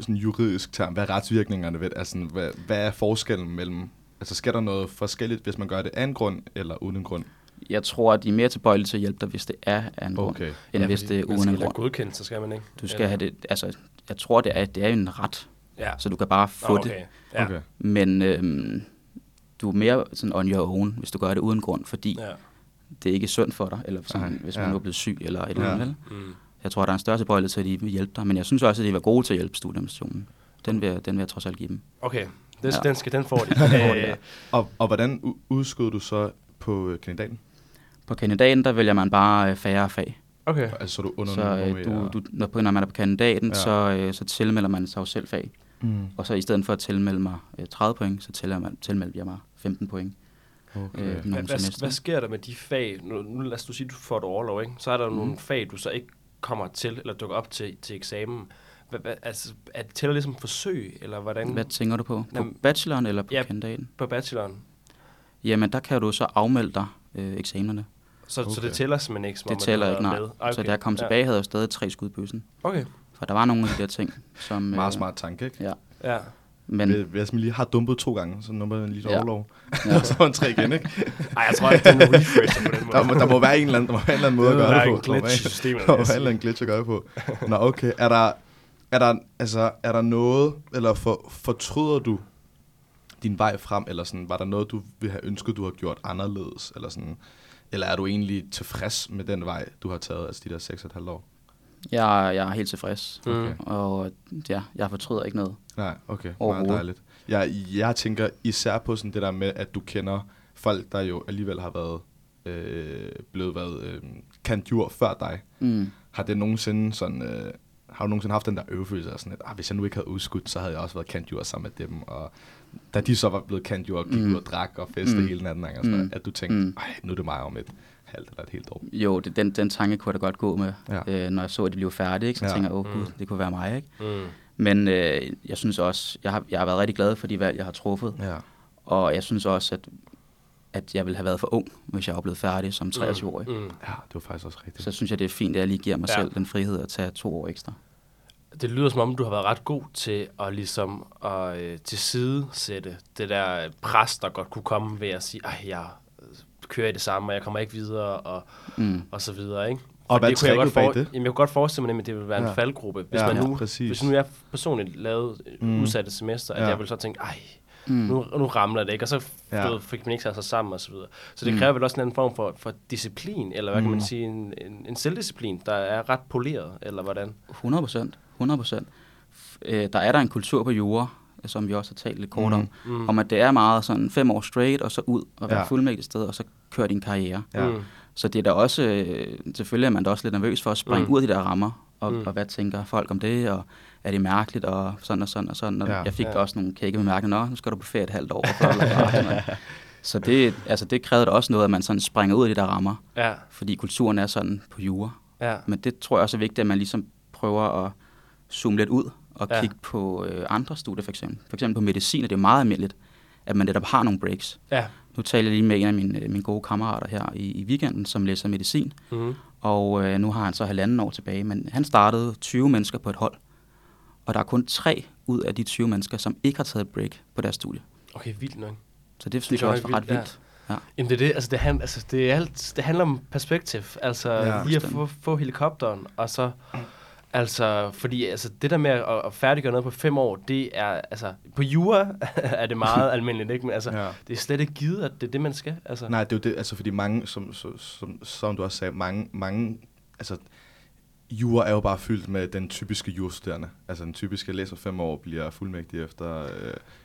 sådan juridisk term, hvad er retsvirkningerne ved? Altså, hvad, hvad er forskellen mellem, altså sker der noget forskelligt, hvis man gør det af en grund eller uden en grund? Jeg tror, at de er mere tilbøjelige til at hjælpe dig, hvis det er af en grund, Okay. end ja, hvis det er uden en grund. godkendt, så skal man ikke. Du skal Eller- have det, altså, jeg tror, det er, det er jo en ret, Ja. så du kan bare få Nå, det. okay. Ja. okay. Men øhm, du er mere sådan on your own, hvis du gør det uden grund, fordi Ja. det er ikke sundt for dig, eller sådan, Nej, hvis ja. man nu er blevet syg eller et eller Ja. andet. vel? Mm. Jeg tror, der er en større tilbøjelighed til, at de vil hjælpe dig, men jeg synes også, at de var gode til at hjælpe studiemestationen. Den vil, jeg- den vil jeg trods alt give dem. Okay, den, Ja. den, skal, den får de. får de, Øh, ja. Og, og hvordan udskød du så på øh, kandidaten? På kandidaten, der vælger man bare øh, færre fag. okay. Altså, så du under Så øh, du, du, når, når man er på kandidaten, Ja. ja. så, øh, så tilmelder man sig jo selv fag. Mm. Og så i stedet for at tilmelde mig øh, 30 point, så tilmelder, jeg mig 15 point. Okay. Øh, Hvad, hvad, sker der med de fag? Nu, nu lad os du sige, du får et overlov, ikke? Så er der mm. Nogle fag, du så ikke kommer til, eller dukker op til, til eksamen. Hvad, hvad, altså, er det tæller ligesom forsøg, eller hvordan? Hvad tænker du på? På Jamen, bacheloren eller på ja. kandidaten? På bacheloren. Jamen, der kan du så afmelde dig øh, eksamenerne. Så, okay. så det tæller simpelthen ikke, som om, Det tæller ikke, nej. været Okay. Så da jeg kom tilbage, havde jeg stadig tre skud i bøssen. Ja. Okay, For der var nogle af de der ting, som... Meget øh, smart tanke, ikke? Ja, ja. men... Men, Hvis man lige har dumpet to gange, så nummer man lige Ja. overlov. Ja. og så er man tre igen, ikke? Ej, jeg tror ikke, det er en refresher på den måde. Der, må, der må være en eller anden, der må være en eller anden måde at gøre det på. Der må være en eller anden glitch at gøre det på. Nå, okay. Er der, er der, altså, er der noget, eller for, fortryder du din vej frem, eller sådan, var der noget, du ville have ønsket, du har gjort anderledes, eller sådan, eller er du egentlig tilfreds med den vej, du har taget, altså de der 6,5 år? Jeg, jeg er helt tilfreds, Mm. og ja, jeg fortryder ikke noget. Nej, okay. Meget dejligt. Jeg, jeg tænker især på sådan det der med, at du kender folk, der jo alligevel har været øh, blevet været øh, kandjur før dig. Mm. Har det nogensinde sådan... Øh, har du nogensinde haft den der øvefølelse af sådan, at ah, hvis jeg nu ikke havde udskudt, så havde jeg også været kandjur sammen med dem. Og da de så var blevet kandjur og gik Mm. ud og drak og festede Mm. hele natten, og sådan, Mm. at du tænkte, Mm. nu er det mig om et halvt eller et helt år. Jo, det, den, den tanke kunne jeg da godt gå med, Ja. øh, når jeg så, at de blev færdige. Ikke? Så Ja. tænker jeg, åh Mm. gud, det kunne være mig. Ikke? Mm. Men øh, jeg synes også, jeg har, jeg har været rigtig glad for de valg, jeg har truffet. Ja. Og jeg synes også, at, at jeg ville have været for ung, hvis jeg var blevet færdig som 23-årig. Mm. Mm. ja, det var faktisk også rigtigt. Så synes jeg, det er fint, at jeg lige giver mig Ja. selv den frihed at tage to år ekstra. Det lyder som om, du har været ret god til at ligesom at øh, til side sætte det der pres, der godt kunne komme ved at sige, ej, jeg kører i det samme, og jeg kommer ikke videre, og, Mm. og så videre, ikke? Og hvad er det kunne jeg godt tricket bag det? Jamen, jeg kunne godt forestille mig, at det ville være en Ja. faldgruppe. Hvis, Ja, man nu, præcis. hvis nu jeg personligt lavede Mm. mm. udsatte semester, at Ja. jeg ville så tænke, ej, Mm. nu, nu ramler det ikke, og så Ja. fik man ikke sig sammen og så videre. Så det Mm. kræver vel også en anden form for, for disciplin, eller hvad mm. kan Mm. man sige, en, en, en selvdisciplin, der er ret poleret, eller hvordan? 100 procent. 100 procent. Øh, der er der en kultur på jura, som vi også har talt lidt kort Mm. om, Mm. om at det er meget sådan fem år straight, og så ud og være Ja. fuldmægtig sted, og så køre din karriere. Ja. Mm. Så det er da også, øh, selvfølgelig er man da også lidt nervøs for at springe Mm. mm. ud af de der rammer, og, Mm. mm. og hvad tænker folk om det, og er det mærkeligt, og sådan og sådan og sådan. Og Ja. Jeg fik Ja. også nogle kække bemærkninger, nå, nu skal du på ferie et halvt år. Bla, sådan noget. så det, altså, det krævede også noget, at man sådan springer ud af de der rammer, Ja, fordi kulturen er sådan på jura. ja. Men det tror jeg også er vigtigt, at man ligesom prøver at zoome lidt ud og Ja. kigge på øh, andre studier for eksempel. For eksempel på medicin er det meget almindeligt, at man netop har nogle breaks. Ja. Nu taler jeg lige med en af mine, øh, mine gode kammerater her i, i weekenden, som læser medicin, Mm. og øh, nu har han så halvanden år tilbage, men han startede 20 mennesker på et hold, og der er kun tre ud af de 20 mennesker, som ikke har taget et break på deres studie. Okay, vildt nok. Så det synes kan jeg også være var ret vildt, ja. vildt. Ja. Jamen det er det, altså det, hand, altså det, er alt, det handler om perspektiv, altså ja, lige at få, få helikopteren, og så, altså, fordi altså det der med at, at færdiggøre noget på fem år, det er, altså, på jura er det meget almindeligt, ikke? Men altså, Ja. det er slet ikke givet, at det er det, man skal, altså. Nej, det er jo det, altså fordi mange, som, som, som, som du også sagde, mange, mange, altså jura er jo bare fyldt med den typiske jurastuderende. Altså den typiske læser fem år bliver fuldmægtig efter øh,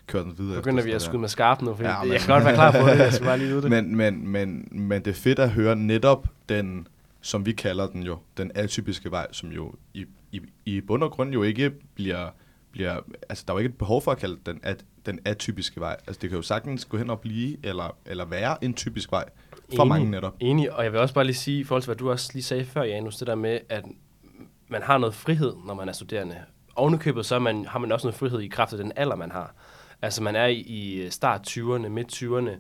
kørt den videre. Begynder vi at skyde med skarpt nu, for Ja, ja, men- jeg kan godt være klar på det, jeg skal bare lige ud det. Men, men, men, men det er fedt at høre netop den, som vi kalder den jo, den atypiske vej, som jo i, i, i bund og grund jo ikke bliver, bliver, altså der er jo ikke et behov for at kalde den, at, den atypiske vej. Altså det kan jo sagtens gå hen og blive, eller, eller være en typisk vej, for Enig. mange netop. Enig, og jeg vil også bare lige sige, i forhold til hvad du også lige sagde før, Janus, det der med, at man har noget frihed, når man er studerende. Ovenikøbet, så man, har man også noget frihed i kraft af den alder, man har. Altså man er i, i start 20'erne, midt 20'erne,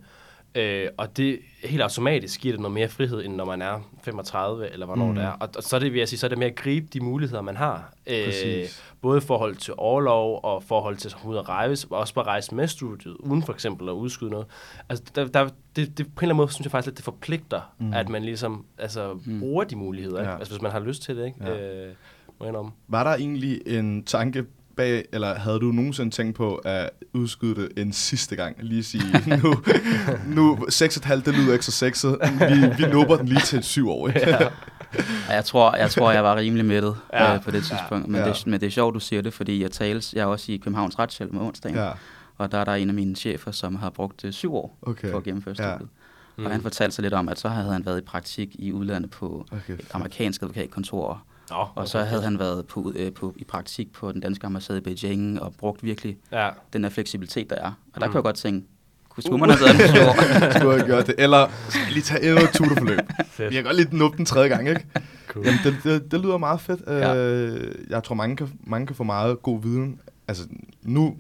øh, og det helt automatisk giver det noget mere frihed, end når man er 35, eller hvornår Mm. det er. Og, og så er det, vil jeg sige, så er det med at gribe de muligheder, man har. Øh, Præcis. både i forhold til overlov, og forhold til at ud at rejse, og også bare rejse med studiet, uden for eksempel at udskyde noget. Altså, der, der, det, det, på en eller anden måde synes jeg faktisk lidt, det forpligter, Mm. at man ligesom altså, mm. bruger de muligheder, ikke? Ja. Altså, hvis man har lyst til det, ikke? Ja. Øh, må jeg. Var der egentlig en tanke bag, eller havde du nogensinde tænkt på at udskyde det en sidste gang? Lige sige, nu, nu 6,5, det lyder ikke så sexet. Vi, vi nubber den lige til et syv år? Ja. Jeg tror, jeg tror, jeg var rimelig mættet Ja. ja. øh, på det tidspunkt. Men, Ja. ja. det, men det er sjovt, du siger det, fordi jeg tales, jeg er også i Københavns Retshjælp om onsdagen, ja. Ja, og der er der en af mine chefer, som har brugt øh, syv år okay. på at gennemføre Ja. studiet. Mm. Og han fortalte sig lidt om, at så havde han været i praktik i udlandet på okay. et amerikansk advokatkontor, Nå, og så havde han været på, øh, på, i praktik på den danske ambassade i Beijing, og brugt virkelig Ja. den her fleksibilitet, der er. Og der Mm. kunne jeg godt tænke, kunne skulle man have på syv år? Skulle jeg gøre det? Eller skal jeg lige tage endnu et tutorforløb? Jeg kan godt lige nuppe den tredje gang, ikke? Cool. Jamen, det, det, det lyder meget fedt. Ja. Øh, jeg tror, mange kan, mange kan få meget god viden. Altså, nu,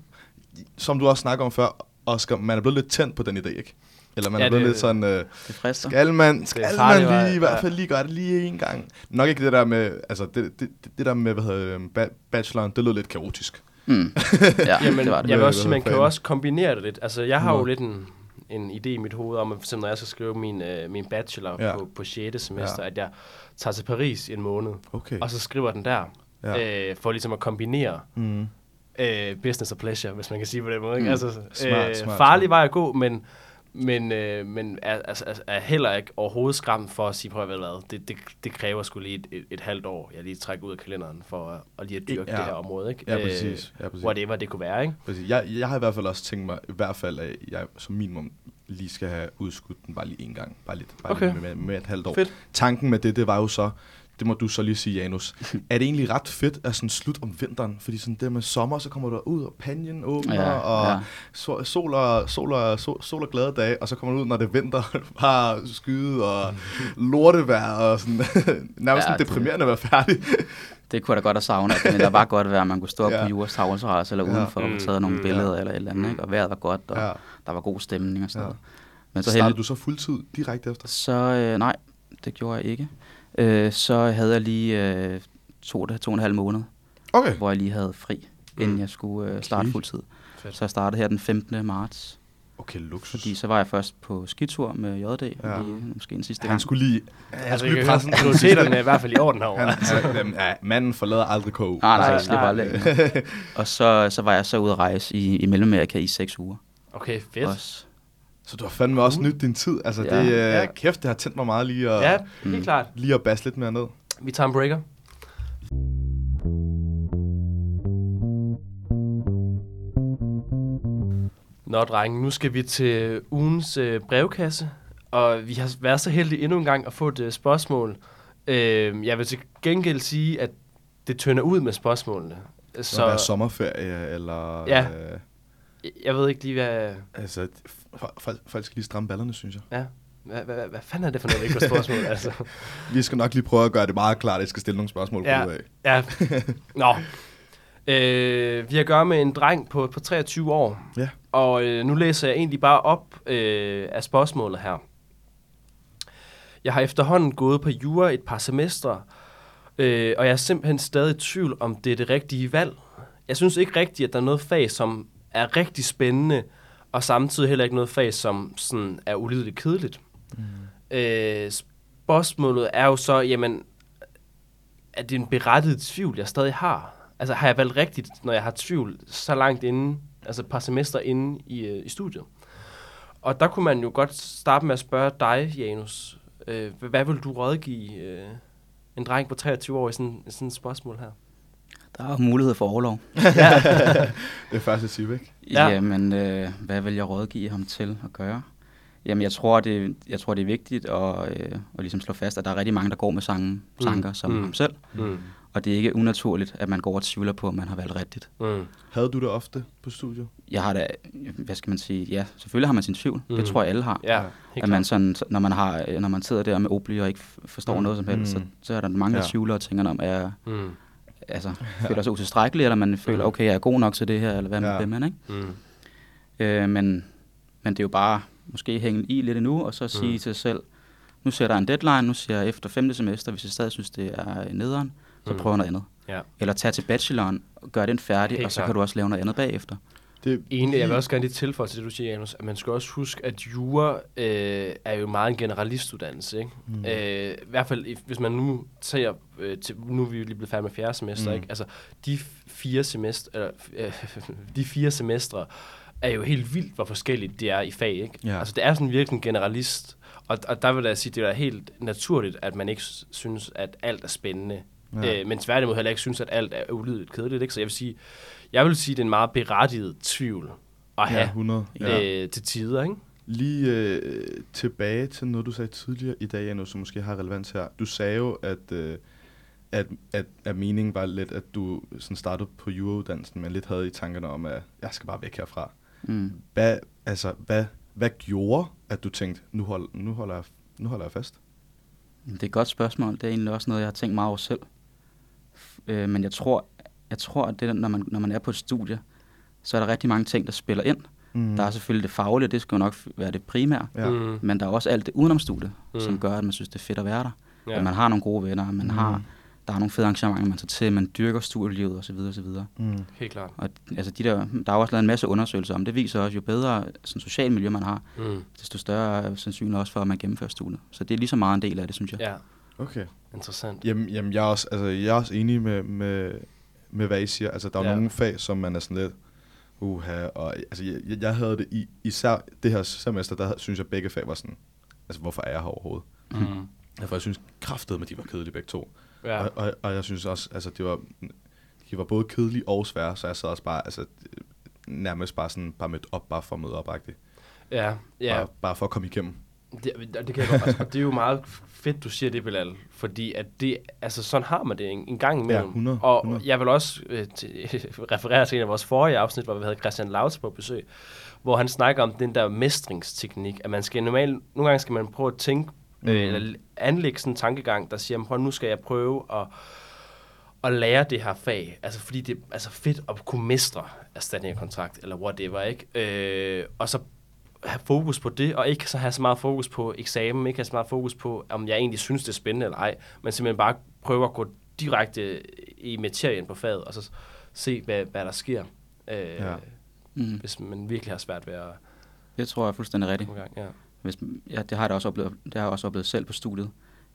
som du også snakker om før, Oscar, man er blevet lidt tændt på den idé, ikke? Eller man Ja, er blevet det- lidt sådan, øh, Det frister. skal man, skal man farligt, lige, i hvert fald lige gøre det lige en gang. Nok ikke det der med, altså det, det, det, det der med, hvad hedder det, ba- bacheloren, det lød lidt kaotisk. Mm. Ja, Jamen, det var det. jeg vil også sige, man kan jo også kombinere det lidt. Altså, jeg har jo Nå. lidt en, en idé i mit hoved om, at når jeg skal skrive min, øh, min bachelor Ja. på, på 6. semester, Ja. at jeg tager til Paris i en måned, Okay. og så skriver den der, Ja. ja. øh, for ligesom at kombinere Mm. øh, business og pleasure, hvis man kan sige på den måde. Ikke? Mm. Altså, Smart, øh, smart, farlig smart. vej at gå, men, men, øh, men er, altså, altså, er heller ikke overhovedet skræmt for at sige, prøv at hvad, det, det, det kræver skulle lige et, et, et halvt år, jeg lige trækker ud af kalenderen for at, at lige at dyrke Ja. det her område. Ikke? Ja, præcis. Ja, præcis. whatever det kunne være, ikke? Præcis. Jeg, jeg har i hvert fald også tænkt mig, i hvert fald, at jeg som minimum lige skal have udskudt den bare lige en gang. Bare lidt. Bare Okay. lige med, med et halvt år. Fedt. Tanken med det, det var jo så, det må du så lige sige, Janus. er det egentlig ret fedt at sådan slut om vinteren? Fordi sådan det med sommer, så kommer du ud, og panjen åbner, Ja, og ja. sol, sol, og, sol, og, sol, sol og glade dage, og så kommer du ud, når det er vinter, bare skyde og lortevejr, og sådan, nærmest Ja, sådan det- deprimerende at være færdig. Det kunne da godt have savnet, men der var godt være, at man kunne stå op Ja. på Juras tavlterrasse eller Ja. udenfor og taget nogle mm, billeder ja. eller et eller andet, ikke? og vejret var godt, og Ja. der var god stemning og sådan Ja. noget. Men Så så startede heldig, du så fuldtid direkte efter? så øh, nej, det gjorde jeg ikke. Øh, så havde jeg lige øh, to, to og en halv måned, Okay. hvor jeg lige havde fri, inden Mm. jeg skulle øh, starte Okay. fuldtid. Fedt. Så jeg startede her den 15. marts, Okay, luksus. fordi så var jeg først på skitur med JD, Ja. ja. lige, måske en sidste Han gang. skulle lige... Han Altså, skulle lige kan presse høre, prioriteterne er i hvert fald i orden herovre. Han, jamen, ja, manden forlader aldrig KU. Nej, nej, Nej, nej. aldrig. og så, så var jeg så ude at rejse i, i Mellemamerika i seks uger. Okay, fedt. Også. Så du har fandme også nyt din tid. Altså, Ja. det, øh, Ja. kæft, det har tændt mig meget lige at, Ja, helt Mm. klart. lige at basse lidt mere ned. Vi tager en breaker. Nå, drenge, nu skal vi til ugens øh, brevkasse, og vi har været så heldige endnu en gang at få et øh, spørgsmål. Øh, jeg vil til gengæld sige, at det tynder ud med spørgsmålene. Så Så være sommerferie, eller... Ja. Øh, jeg ved ikke lige, hvad, altså, folk, folk skal lige stramme ballerne, synes jeg. ja, hvad, hvad, hvad, fanden er det for noget, ikke spørgsmål? altså. Vi skal nok lige prøve at gøre det meget klart, at jeg skal stille nogle spørgsmål Ja. på. Ja. Nå. Øh, vi har at gøre med en dreng på, på 23 år. Ja. Og øh, nu læser jeg egentlig bare op øh, af spørgsmålet her. Jeg har efterhånden gået på jura et par semestre, øh, og jeg er simpelthen stadig i tvivl om det er det rigtige valg. Jeg synes ikke rigtigt, at der er noget fag, som er rigtig spændende, og samtidig heller ikke noget fag, som sådan er ulideligt kedeligt. Mm. Øh, spørgsmålet er jo så, jamen, er det en berettiget tvivl, jeg stadig har? Altså, har jeg valgt rigtigt, når jeg har tvivl så langt inden, altså et par semester inde i, øh, i studiet? Og der kunne man jo godt starte med at spørge dig, Janus. Øh, hvad- vil du rådgive øh, en dreng på 23 år i sådan, i sådan et spørgsmål her? Der er mulighed for overlov. Det er første tip, ikke? Ja. Ja. Jamen, øh, hvad vil jeg rådgive ham til at gøre? Jamen, jeg tror, det, jeg tror, det er vigtigt at, øh, at ligesom slå fast, at der er rigtig mange, der går med samme tanker som Mm. ham selv. Mm. Og det er ikke unaturligt, at man går og tvivler på, at man har valgt rigtigt. Mm. Havde du det ofte på studiet? Jeg har da, hvad skal man sige, ja, selvfølgelig har man sin tvivl. Mm. Det tror jeg alle har. Ja, at man sådan, når man har, når man sidder der med Obli og ikke forstår Mm. mm. noget som helst, Mm. så, så er der mange, der Ja. tvivler og tænker om, er jeg Mm. Altså, føler sig utilstrækkelig, eller man føler, Mm. okay, jeg er god nok til det her, eller hvad Ja. man, ikke? Mm. Øh, men, men det er jo bare måske hænge i lidt endnu, og så sige Mm. til sig selv, nu sætter jeg en deadline, nu siger jeg efter femte semester, hvis jeg stadig synes, det er nederen, så Mm. prøver jeg noget andet. Ja. Eller tag til bacheloren, gør den færdig, Helt og så klart. kan du også lave noget andet bagefter. Det, Enig, jeg vil også gerne lige tilføje til det, du siger, Janus, at man skal også huske, at jura øh, er jo meget en generalistuddannelse. Ikke? Mm. Øh, I hvert fald, hvis man nu tager, øh, til, nu er vi jo lige blevet færdige med fjerde semester, Mm. ikke? altså de fire semester, eller, øh, de fire semestre er jo helt vildt, hvor forskelligt det er i fag. Ikke? Ja. Altså det er sådan virkelig en generalist, og, og der vil jeg sige, det er helt naturligt, at man ikke synes, at alt er spændende. Ja. Øh, men tværtimod heller ikke synes, at alt er ulydigt kedeligt. Ikke? Så jeg vil sige, jeg vil sige, det er en meget berettiget tvivl at have ja, 100. Ja. øh, til tider, ikke? Lige øh, tilbage til noget, du sagde tidligere i dag, Janus, som måske har relevans her. Du sagde jo, at, øh, at, at, at meningen var lidt, at du sådan startede på jurauddannelsen, men lidt havde i tankerne om, at jeg skal bare væk herfra. Mm. Hvad, altså, hvad, hvad gjorde, at du tænkte, nu, hold, nu, holder, jeg, nu holder jeg fast? Det er et godt spørgsmål. Det er egentlig også noget, jeg har tænkt meget over selv. Øh, men jeg tror, jeg tror at det, når, man, når man er på et studie, så er der rigtig mange ting, der spiller ind. Mm. Der er selvfølgelig det faglige, det skal jo nok være det primære. Ja. Mm. Men der er også alt det udenom studiet, Mm. som gør, at man synes, det er fedt at være der. Ja. At man har nogle gode venner, man Mm. har, der er nogle fede arrangementer, man tager til, man dyrker studielivet osv. osv. Mm. Helt klart. Og altså de der, der er også lavet en masse undersøgelser om, det viser også, jo bedre sådan, social miljø man har, Mm. desto større er sandsynlighed også for, at man gennemfører studiet. Så det er lige så meget en del af det, synes jeg. Ja, Okay. interessant. Jamen, jamen jeg, er også, altså, jeg er også enig med, med, med, hvad I siger. Altså, der er Ja. nogle fag, som man er sådan lidt... Uha, og altså, jeg, jeg havde det i, især det her semester, der synes jeg, begge fag var sådan... Altså, hvorfor er jeg her overhovedet? Mm. For jeg synes kraftedeme, de var kedelige begge to. Ja. Og, og, og, jeg synes også, altså, det var, de var både kedelige og svære, så jeg sad også bare, altså, nærmest bare sådan, bare mødt op, bare for at møde op -agtigt. Ja, ja. Bare, bare for at komme igennem. Det, det kan jeg godt, altså, og det er jo meget fedt, du siger det, Bilal, fordi at det, altså sådan har man det en, en gang imellem. Ja, 100, og 100. jeg vil også øh, referere til en af vores forrige afsnit, hvor vi havde Christian Lauts på besøg, hvor han snakker om den der mestringsteknik, at man skal normalt, nogle gange skal man prøve at tænke, mm. øh, eller anlægge sådan en tankegang, der siger, prøv nu skal jeg prøve at, at lære det her fag, altså fordi det er altså fedt at kunne mestre erstatning af kontrakt, eller whatever, ikke? Øh, og så have fokus på det, og ikke så have så meget fokus på eksamen, ikke have så meget fokus på, om jeg egentlig synes, det er spændende eller ej, men simpelthen bare prøve at gå direkte i materien på faget, og så se, hvad, hvad der sker, øh, ja. Mm. hvis man virkelig har svært ved at Det tror jeg er fuldstændig rigtigt. gang. Ja. Hvis, ja, det har jeg da også oplevet, det har jeg også oplevet selv på studiet.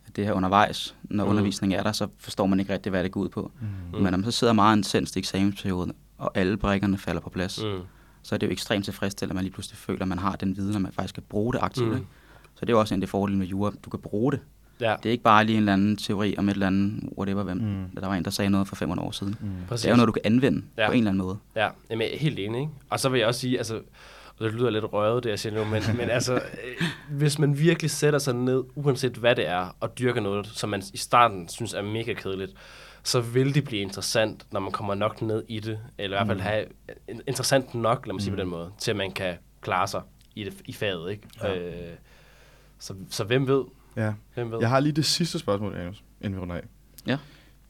At det her undervejs, når Mm. undervisningen er der, så forstår man ikke rigtig, hvad det går ud på. Mm. Men når man så sidder meget intenst i eksamensperioden, og alle brikkerne falder på plads, mm. Så er det jo ekstremt tilfredsstillende, at man lige pludselig føler, at man har den viden, og man faktisk kan bruge det aktivt. Mm. Mm. Så det er jo også en af de fordele med jura, du kan bruge det. ja. Det er ikke bare lige en eller anden teori om et eller andet, whatever, hvem. Mm. Der var en, der sagde noget for 500 år siden. Mm. Præcis. Det er jo noget, du kan anvende Ja. på en eller anden måde. Ja, jamen, jeg er helt enig. Ikke? Og så vil jeg også sige, altså, og det lyder lidt røvet, det jeg siger nu, men, men altså, øh, hvis man virkelig sætter sig ned, uanset hvad det er, og dyrker noget, som man i starten synes er mega kedeligt, så vil det blive interessant, når man kommer nok ned i det, eller i hvert fald have in- interessant nok, lad mig sige på den måde, til at man kan klare sig i, det, i faget. Ikke? Ja. Øh, så, så hvem ved? Ja. Hvem ved? Jeg har lige det sidste spørgsmål, Janus, inden vi runder af. Ja.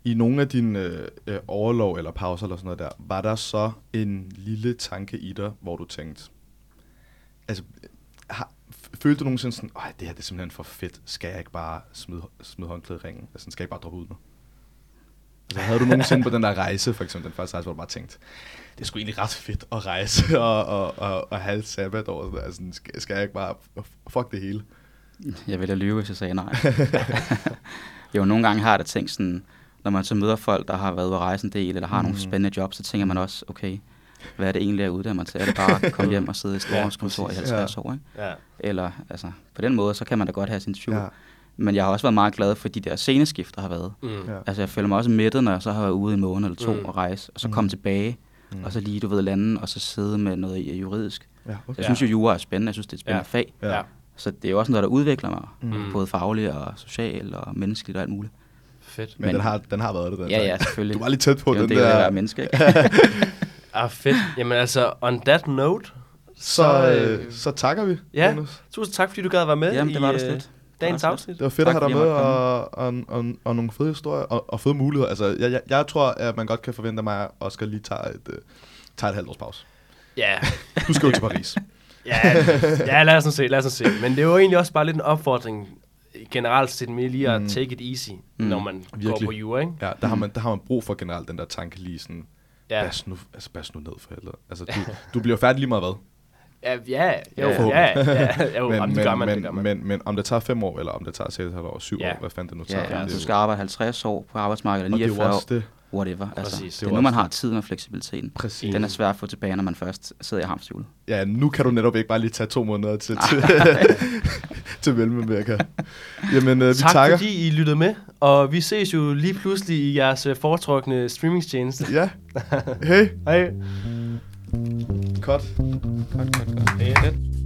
I nogle af dine øh, øh, overlov eller pauser eller sådan noget der, var der så en lille tanke i dig, hvor du tænkte, altså, har, f- følte du nogensinde sådan, det her det er simpelthen for fedt, skal jeg ikke bare smide, smide håndklædet i ringen? Altså, skal jeg ikke bare droppe ud nu? Altså, havde du nogensinde på den der rejse, for eksempel den første rejse, hvor du bare tænkte, det er sgu egentlig ret fedt at rejse og, og, og, og have et sabbatår. der. Altså, skal, skal jeg ikke bare, fuck det hele? Jeg ville lyve, hvis jeg sagde nej. jo, nogle gange har jeg da tænkt sådan, når man så møder folk, der har været ude at rejse en del, eller har mm. nogle spændende jobs, så tænker man også, okay, hvad er det egentlig, jeg uddanner mig til? Er det bare at komme hjem og sidde i et storhåndskontor i præcis. 50 Ja. år? Ikke? Ja. Eller, altså, på den måde, så kan man da godt have sin tvivl. Ja. Men jeg har også været meget glad for de der sceneskift, der har været. Mm. Ja. Altså, jeg føler mig også mættet, når jeg så har været ude i måned eller to Mm. mm. og rejse, og så Mm. komme tilbage, Mm. mm. og så lige, du ved, lande, og så sidde med noget i- juridisk. Ja, Så okay. jeg synes jo, jura er spændende. Jeg synes, det er et spændende Ja. fag. Ja. Så det er jo også noget, der udvikler mig, Mm. mm. både fagligt og socialt og menneskeligt og alt muligt. Fedt. Men, Men- den, har, den har været det, den Ja, der. ja, selvfølgelig. Du var lige tæt på det er jo den en del af at der. være menneske, ikke? Ah, fedt. Jamen altså, on that note, Så, øh, så takker vi, Ja. Jonas. tusind tak, fordi du gad at være med Jamen, det var i det øh, slet. Dagens var afsnit. Det var fedt Tak, at have dig med, og, og, og, og nogle fede historier, og, og fede muligheder. Altså, jeg, jeg, jeg tror, at man godt kan forvente af mig, at Oscar lige tager et, uh, tager et halvt års pause. Ja, Du skal jo til Paris. ja, ja, lad os nu se, lad os nu se. Men det er jo egentlig også bare lidt en opfordring generelt set med lige at Mm. take it easy, Mm. når man går Virkelig. på jura, ikke? Ja, der har, man, der har man brug for generelt den der tanke lige sådan, Ja, ja. bas, nu, altså, bas nu ned for helvede. Altså, du, du bliver færdig lige meget hvad. Ja, ja, jo, Ja, ja, ja, ja, jo, men, men, det gør man, men, det gør man. Men, men om det tager fem år, eller om det tager 6,5 år, 7 Ja. år, hvad fanden det nu Ja, tager. ja, det, du er skal arbejde 50 år på arbejdsmarkedet, og eller det er jo 49 år, også det. whatever. Altså, Præcis. det Det er nu, man har tiden og fleksibiliteten. Præcis. Den er svær at få tilbage, når man først sidder i hamsterhjulet. Ja, nu kan du netop ikke bare lige tage to måneder til, til, til Mellemamerika. Jamen, øh, vi tak takker. fordi I lyttede med, og vi ses jo lige pludselig i jeres øh, foretrukne streamingstjeneste. Ja. Hey. Hej. Cut. Hej.